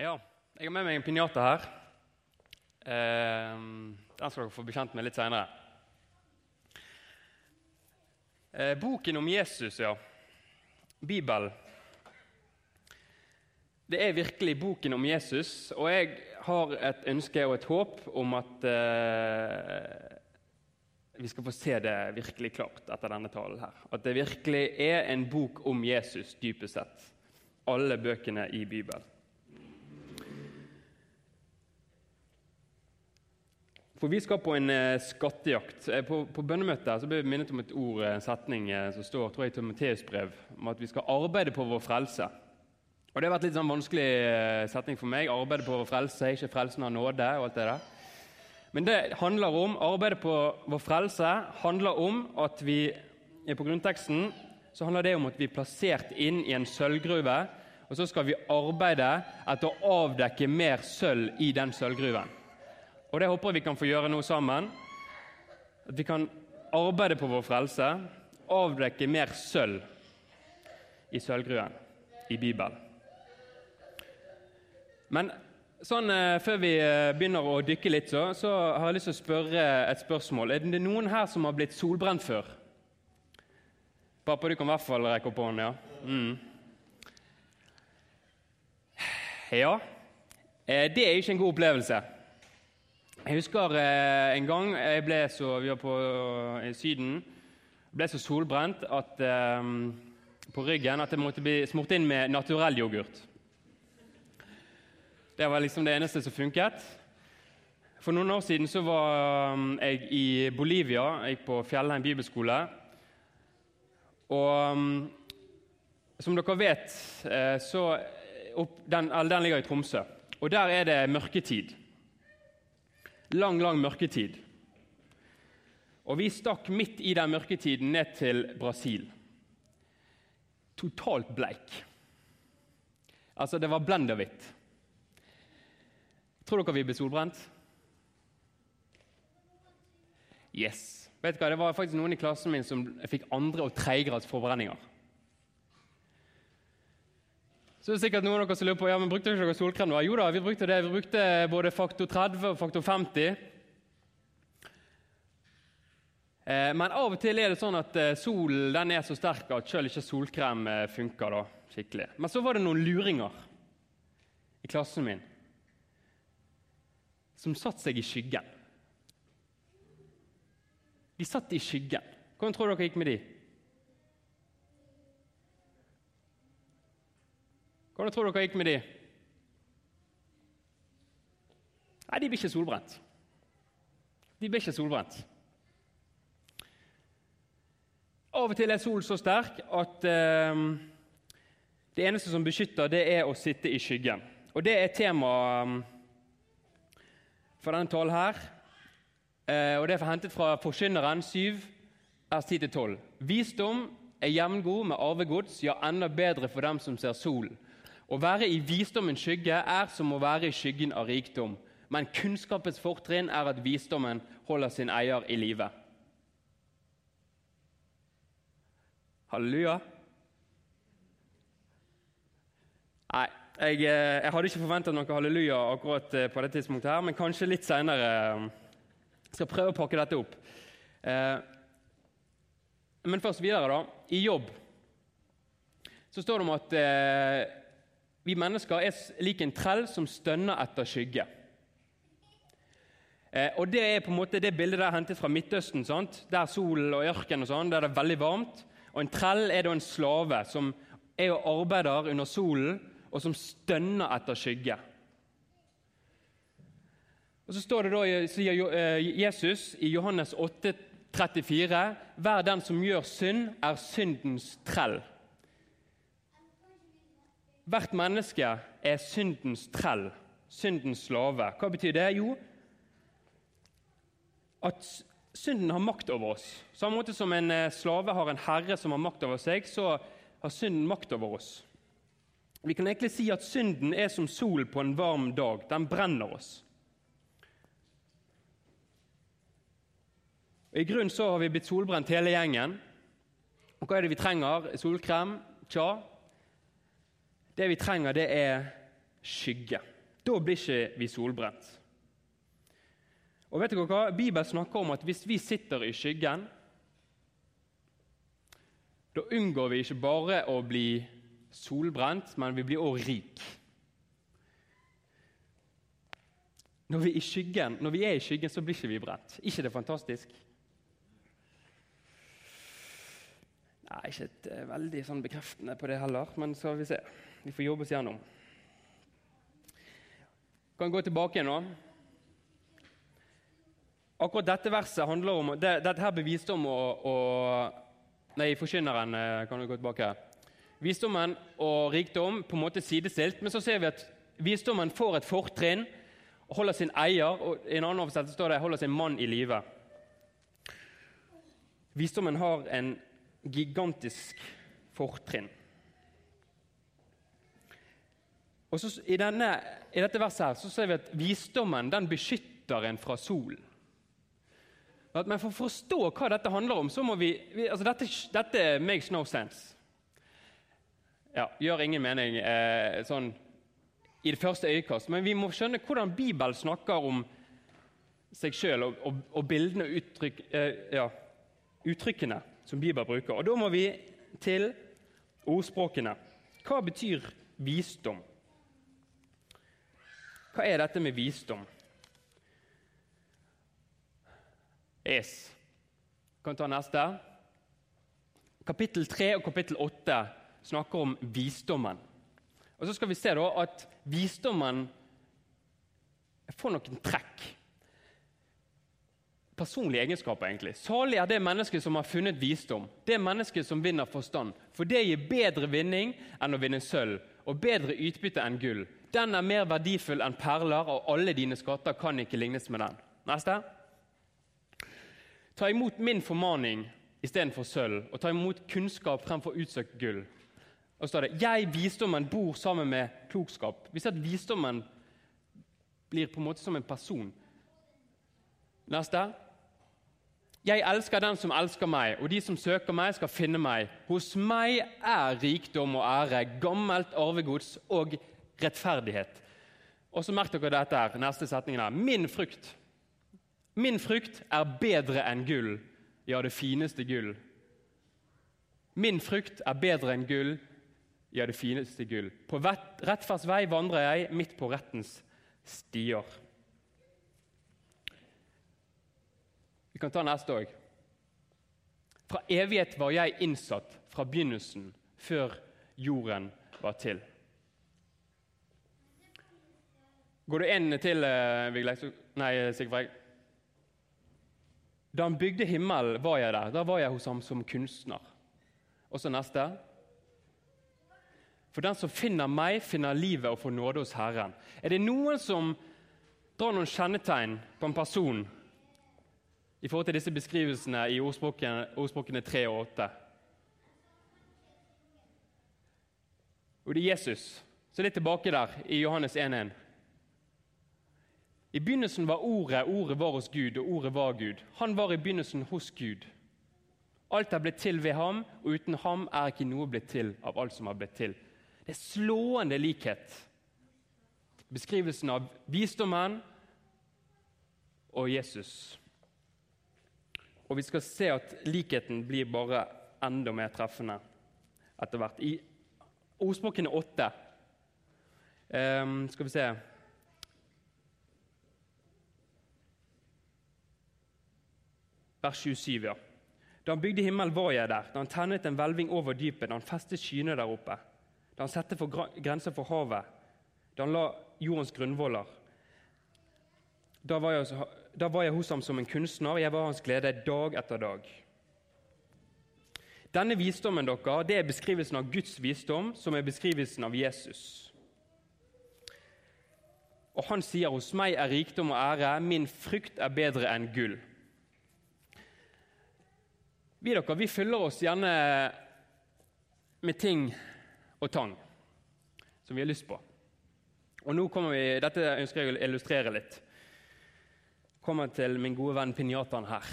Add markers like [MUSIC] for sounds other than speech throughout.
Ja, jeg har med meg en pinjata her. Eh, den skal dere få bli kjent med litt seinere. Eh, boken om Jesus, ja. Bibelen. Det er virkelig boken om Jesus, og jeg har et ønske og et håp om at eh, vi skal få se det virkelig klart etter denne talen. her. At det virkelig er en bok om Jesus, dypest sett. Alle bøkene i Bibelen. For vi skal på en eh, skattejakt. Eh, på, på bønnemøtet så ble vi minnet om et ord, en setning eh, som står tror jeg, i Timoteus brev, om at vi skal arbeide på vår frelse. Og Det har vært litt sånn vanskelig eh, setning for meg. Arbeide på vår frelse, ikke frelsen av nåde. og alt det der. Men det handler om, arbeidet på vår frelse handler om at vi på grunnteksten så handler det om at vi er plassert inn i en sølvgruve. Og så skal vi arbeide etter å avdekke mer sølv i den sølvgruven. Og det håper jeg vi kan få gjøre nå sammen. At vi kan arbeide på vår frelse, avdekke mer sølv i sølvgruen i Bibelen. Men sånn, eh, før vi eh, begynner å dykke litt, så, så har jeg lyst til å spørre et spørsmål. Er det noen her som har blitt solbrent før? Pappa, du kan i hvert fall rekke opp hånden. Ja. Mm. ja. Eh, det er ikke en god opplevelse. Jeg husker eh, en gang jeg ble så, vi var på i Syden. Ble så solbrent at, eh, på ryggen at jeg måtte bli smurt inn med naturell yoghurt. Det var liksom det eneste som funket. For noen år siden så var jeg i Bolivia. Jeg gikk på Fjellheim bibelskole. Og som dere vet, eh, så opp, den, den ligger i Tromsø. Og der er det mørketid lang, lang mørketid. Og vi stakk midt i den mørketiden ned til Brasil. Totalt bleik. Altså, det var blenderhvitt. Tror dere vi ble solbrent? Yes. Vet du hva? Det var faktisk noen i klassen min som fikk andre- og tredjegrads forbrenninger. Så det er sikkert noen av dere som lurer på ja, men brukte dere solkrem. Jo da, vi brukte det. Vi brukte både faktor 30 og faktor 50. Eh, men av og til er det sånn at eh, solen den er så sterk at selv ikke solkrem eh, funker da, skikkelig. Men så var det noen luringer i klassen min som satte seg i skyggen. De satt i skyggen. Hvordan tror dere gikk med de? Hvordan tror dere gikk med de? Nei, de ble ikke solbrent. De ble ikke solbrent. Av og til er solen så sterk at eh, det eneste som beskytter, det er å sitte i skyggen. Og Det er tema um, for denne talen her. Eh, og Det er hentet fra Forkynneren 7, vers 10-12. Visdom er jevngod med arvegods, ja, enda bedre for dem som ser solen. Å være i visdommens skygge er som å være i skyggen av rikdom. Men kunnskapens fortrinn er at visdommen holder sin eier i live. Halleluja. Nei, jeg, eh, jeg hadde ikke forventa noe halleluja akkurat eh, på dette tidspunktet, her, men kanskje litt seinere. Eh, skal prøve å pakke dette opp. Men først videre, da. I jobb så står det om at vi mennesker er lik en trell som stønner etter skygge. Eh, og Det er på en måte det bildet der hentet fra Midtøsten, sant? der solen og ørken og sånn, der det er veldig varmt. Og En trell er da en slave som er og arbeider under solen, og som stønner etter skygge. Og Så står det da, sier eh, Jesus i Johannes 8, 34, Hver den som gjør synd, er syndens trell. Hvert menneske er syndens trell, syndens slave. Hva betyr det? Jo, at synden har makt over oss. Samme måte som en eh, slave har en herre som har makt over seg, så har synden makt over oss. Vi kan egentlig si at synden er som sol på en varm dag. Den brenner oss. Og I grunnen så har vi blitt solbrent hele gjengen. Og Hva er det vi trenger? Solkrem? Tja, det vi trenger, det er skygge. Da blir ikke vi solbrent. Og vet dere hva? Bibelen snakker om at hvis vi sitter i skyggen, da unngår vi ikke bare å bli solbrent, men vi blir òg rik. Når vi, skyggen, når vi, er i skyggen, så blir ikke vi brent. ikke det fantastisk? Nei, ikke et uh, veldig sånn bekreftende på det heller, men skal vi se. Vi får jobbe oss gjennom. Kan gå tilbake nå. Akkurat dette verset handler om det, Dette her beviste om å, å Nei, Forkynneren eh, kan du gå tilbake. Visdommen og rikdom på en måte sidestilt, men så ser vi at visdommen får et fortrinn, holder sin eier, og i en annen oversettelse står det 'holder sin mann i live'. Visdommen har en gigantisk fortrinn. Og så, i, denne, I dette verset her, så ser vi at visdommen den beskytter en fra solen. Men For å forstå hva dette handler om, så må vi, vi altså dette, dette, makes no sense. Ja, Gjør ingen mening eh, sånn i det første øyekast, men vi må skjønne hvordan Bibelen snakker om seg sjøl og, og, og, bildene og uttrykk, eh, ja, uttrykkene som Bibelen bruker. Og Da må vi til ordspråkene. Hva betyr visdom? Hva er dette med visdom? Es. Kan ta neste. Kapittel 3 og kapittel 8 snakker om visdommen. Og Så skal vi se da at visdommen får noen trekk. Personlige egenskaper, egentlig. Salig er det mennesket som har funnet visdom. Det mennesket som vinner forstand. For det gir bedre vinning enn å vinne sølv, og bedre utbytte enn gull. Den er mer verdifull enn perler, og alle dine skatter kan ikke lignes med den. Neste. Ta imot min formaning istedenfor sølv, og ta imot kunnskap fremfor utsøkt gull. Og så står det 'Jeg, visdommen, bor sammen med klokskap'. Vi ser at visdommen blir på en måte som en person. Neste. Jeg elsker den som elsker meg, og de som søker meg, skal finne meg. Hos meg er rikdom og ære, gammelt arvegods og rettferdighet. Og så merk dere dette her, neste setningen her. Min frukt Min frukt er bedre enn gull, ja, det fineste gull. Min frukt er bedre enn gull, ja, det fineste gull. På rettferds vei vandrer jeg midt på rettens stier. Vi kan ta neste òg. Fra evighet var jeg innsatt fra begynnelsen, før jorden var til. Går du inn til uh, Vigleik? Nei, Sigfrid. Da han bygde himmelen, var jeg der. Da var jeg hos ham som kunstner. Og så neste. For den som finner meg, finner livet og får nåde hos Herren. Er det noen som drar noen kjennetegn på en person i forhold til disse beskrivelsene i ordspråkene, ordspråkene 3 og 8? Og det er Jesus. Så litt tilbake der i Johannes 1.1. I begynnelsen var Ordet, Ordet var hos Gud, og Ordet var Gud. Han var i begynnelsen hos Gud. Alt er blitt til ved ham, og uten ham er ikke noe blitt til av alt som har blitt til. Det er slående likhet. Beskrivelsen av visdommen og Jesus. Og vi skal se at likheten blir bare enda mer treffende etter hvert. I ordspråkene åtte um, skal vi se Vers 27, ja. Da han bygde himmelen, var jeg der. Da han tennet en hvelving over dypet, da han festet skyene der oppe. Da han satte grenser for havet. Da han la jordens grunnvoller. Da var, jeg, da var jeg hos ham som en kunstner, jeg var hans glede dag etter dag. Denne visdommen dere, det er beskrivelsen av Guds visdom, som er beskrivelsen av Jesus. Og Han sier hos meg er rikdom og ære, min frykt er bedre enn gull. Vi dere, vi fyller oss gjerne med ting og tang som vi har lyst på. Og nå kommer vi, Dette ønsker jeg å illustrere litt. Kommer til min gode venn pinjataen her.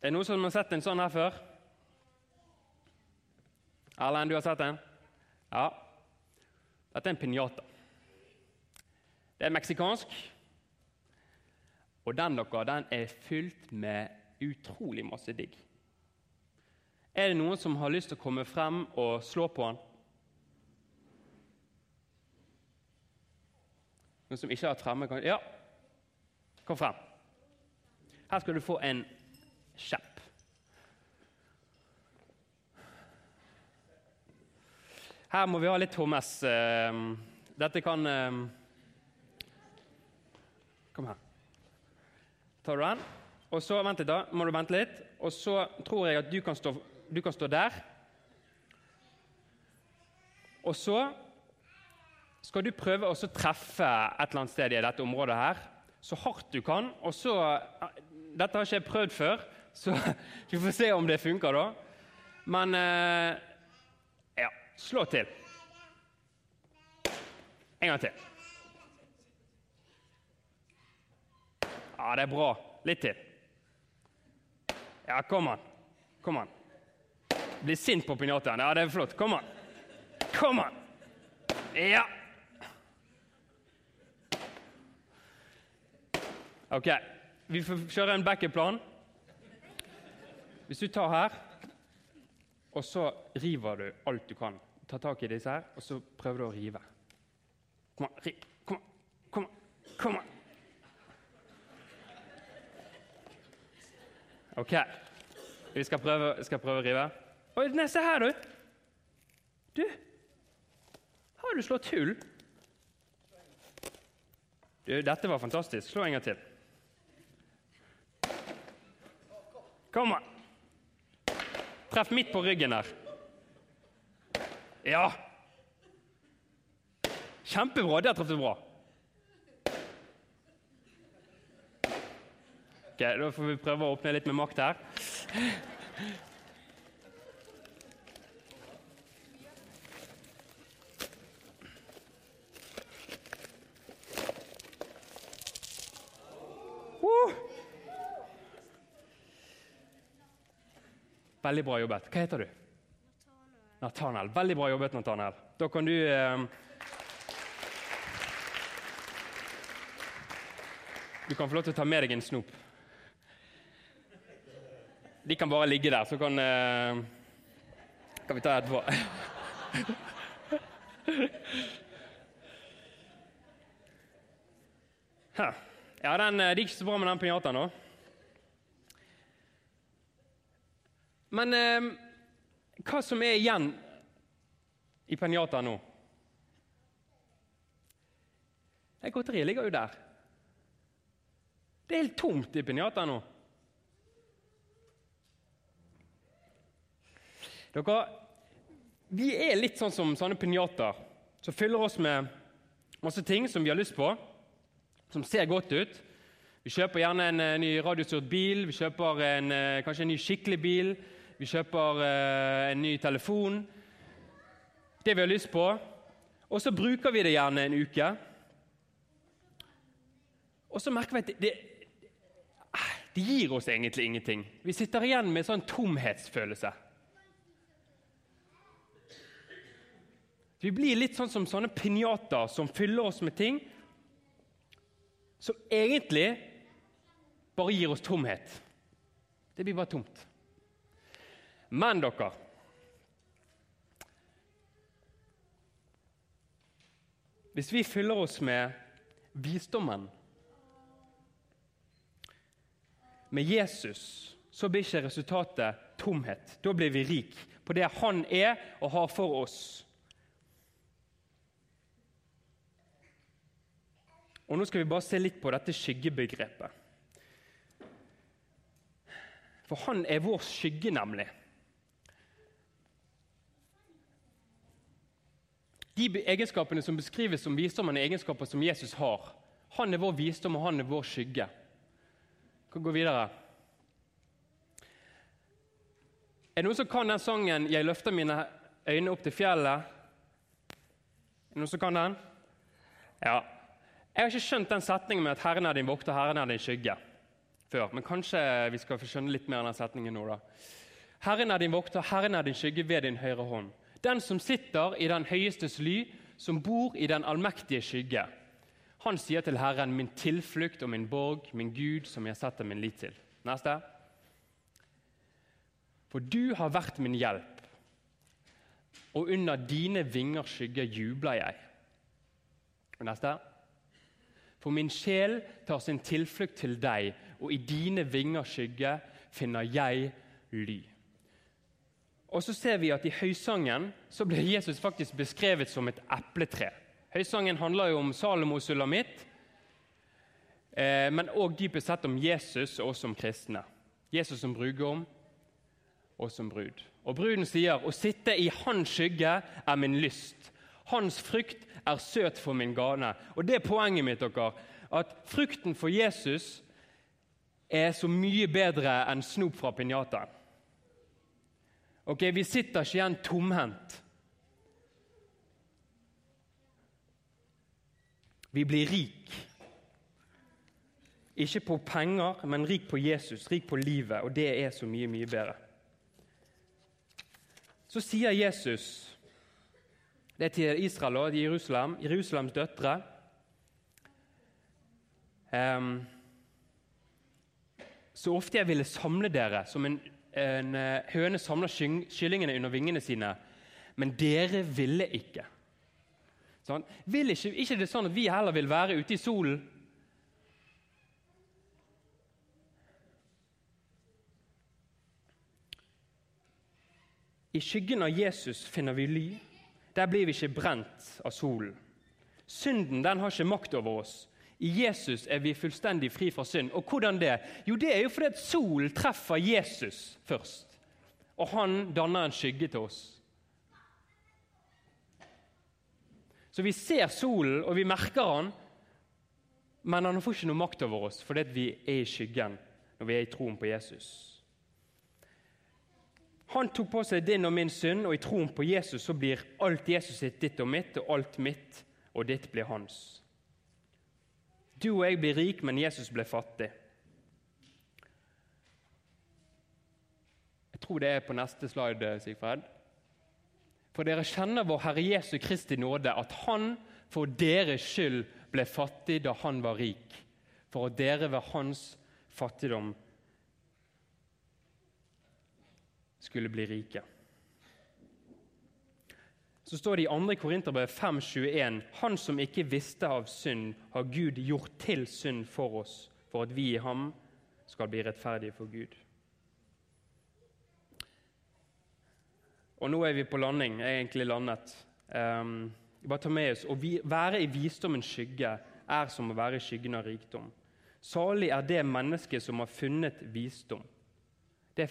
Er det noen som har sett en sånn her før? Erlend, du har sett en? Ja. Dette er en pinjata. Det er meksikansk. Og den dere, den er fylt med utrolig masse digg. Er det noen som har lyst til å komme frem og slå på den? Noen som ikke har fremme? Kan... Ja, kom frem. Her skal du få en kjepp. Her må vi ha litt HMS. Eh, dette kan eh, Kom her. Tar du den? Og så, Vent litt, da. Må du vente litt. Og så tror jeg at du kan stå, du kan stå der. Og så skal du prøve å treffe et eller annet sted i dette området her, så hardt du kan. Og så Dette har ikke jeg prøvd før, så [LAUGHS] vi får se om det funker, da. Men eh, ja, slå til. En gang til. Ja, det er bra. Litt til. Ja, kom an. Kom an. Bli sint på pinjataen. Ja, det er flott. Kom an. Kom an. Ja. Ok, vi får kjøre en backup-plan. Hvis du tar her, og så river du alt du kan. Ta tak i disse her, og så prøver du å rive. Kom an, riv. Kom an. Kom an. Kom an. Ok. Vi skal prøve, skal prøve å rive. Oi, nei, se her, du! Du, har du slått hull? Du, dette var fantastisk. Slå en gang til. Kom an! Treff midt på ryggen her. Ja! Kjempebra. Der traff du bra. Ok, Da får vi prøve å åpne litt med makt her. Veldig bra jobbet. Hva heter du? Nathanael. Veldig bra jobbet, Nathanael. Da kan du eh, Du kan få lov til å ta med deg en snop. De kan bare ligge der, så kan, eh, kan vi ta etterpå. [LAUGHS] ja, den, eh, det gikk så bra med den pinjataen nå. Men eh, hva som er igjen i Penjata nå? Godteriet ligger jo der. Det er helt tomt i pinjataen nå. Dere, Vi er litt sånn som sånne pinjater som fyller oss med masse ting som vi har lyst på, som ser godt ut. Vi kjøper gjerne en uh, ny radiostyrt bil, vi kjøper en, uh, kanskje en ny skikkelig bil, vi kjøper uh, en ny telefon. Det vi har lyst på. Og så bruker vi det gjerne en uke. Og så merker vi at det, det, det gir oss egentlig ingenting. Vi sitter igjen med en sånn tomhetsfølelse. Vi blir litt sånn som sånne pinjater som fyller oss med ting som egentlig bare gir oss tomhet. Det blir bare tomt. Men dere Hvis vi fyller oss med visdommen, med Jesus, så blir ikke resultatet tomhet. Da blir vi rik på det han er og har for oss. Og Nå skal vi bare se litt på dette skyggebegrepet. For han er vår skygge, nemlig. De egenskapene som beskrives som visdommen, er egenskaper som Jesus har. Han er vår visdom, og han er vår skygge. Vi kan gå videre. Er det noen som kan den sangen 'Jeg løfter mine øyne opp til fjellet'? Er det noen som kan den? Ja, jeg har ikke skjønt den setningen med at 'Herren er din vokter, Herren er din skygge' før. Men kanskje vi skal få skjønne litt mer av den setningen nå. da. Herren er din vokter, Herren er din skygge ved din høyre hånd. Den som sitter i den høyestes ly, som bor i den allmektige skygge, han sier til Herren, 'Min tilflukt og min borg, min Gud, som jeg setter min lit til.' Neste. For du har vært min hjelp, og under dine vinger skygge jubler jeg. Og neste. For min sjel tar sin tilflukt til deg, og i dine vinger skygge finner jeg ly. Og så ser vi at I høysangen så blir Jesus faktisk beskrevet som et epletre. Høysangen handler jo om Salomos sulamitt, eh, men òg dypest sett om Jesus og oss som kristne. Jesus som brudgom og som brud. Og Bruden sier, 'Å sitte i hans skygge er min lyst'. Hans frukt er søt for min gane. Og Det er poenget mitt. dere, At frukten for Jesus er så mye bedre enn snop fra pinjataen. Ok, Vi sitter ikke igjen tomhendt. Vi blir rik. Ikke på penger, men rik på Jesus, rik på livet. Og det er så mye, mye bedre. Så sier Jesus det er til Israel og Jerusalem, Jerusalems døtre um, Så ofte jeg ville samle dere som en en eh, høne samla kyllingene under vingene sine, men dere ville ikke. Sånn? Vil ikke, ikke det sånn at vi heller vil være ute i solen? I skyggen av Jesus finner vi ly. Der blir vi ikke brent av solen. Synden den har ikke makt over oss. I Jesus er vi fullstendig fri fra synd. Og hvordan det? Jo, det er jo fordi at solen treffer Jesus først. Og han danner en skygge til oss. Så vi ser solen, og vi merker han, men han får ikke noe makt over oss fordi vi er i skyggen når vi er i troen på Jesus. Han tok på seg din og min synd, og i troen på Jesus så blir alt Jesus sitt ditt og mitt, og alt mitt og ditt blir hans. Du og jeg blir rik, men Jesus ble fattig. Jeg tror det er på neste slide, Sigfred. For dere kjenner vår Herre Jesu Kristi nåde, at Han for deres skyld ble fattig da han var rik, for at dere ved hans fattigdom skulle bli rike så står det i 2. Korinterbrev 5,21.: Han som ikke visste av synd, har Gud gjort til synd for oss, for at vi i ham skal bli rettferdige for Gud. Og nå er vi på landing. Er egentlig landet. Um, bare ta med oss, Å være i visdommens skygge er som å være i skyggen av rikdom. Salig er det mennesket som har funnet visdom. Det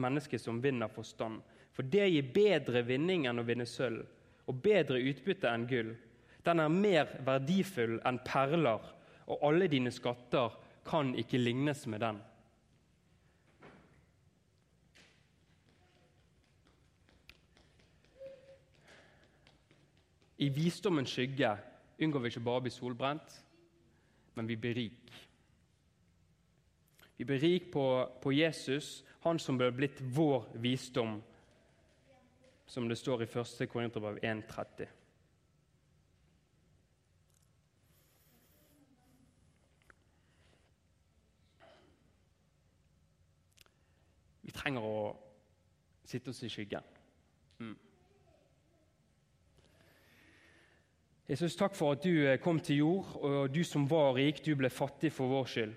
mennesket som vinner forstand. For det gir bedre vinning enn å vinne sølv, og bedre utbytte enn gull. Den er mer verdifull enn perler, og alle dine skatter kan ikke lignes med den. I visdommens skygge unngår vi ikke bare å bli solbrent, men vi blir rik. Vi blir rik på, på Jesus, han som ble blitt vår visdom som det står i 1. Korinterbrev 1,30. Vi trenger å sitte oss i skyggen. Mm. Jesus, takk for at du eh, kom til jord, og du som var rik, du ble fattig for vår skyld.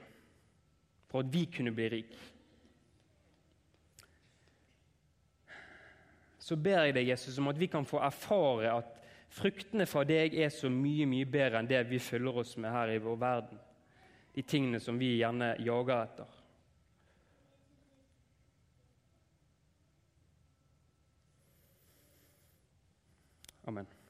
For at vi kunne bli rik. Så ber jeg deg, Jesus, om at vi kan få erfare at fruktene fra deg er så mye mye bedre enn det vi følger oss med her i vår verden. De tingene som vi gjerne jager etter. Amen.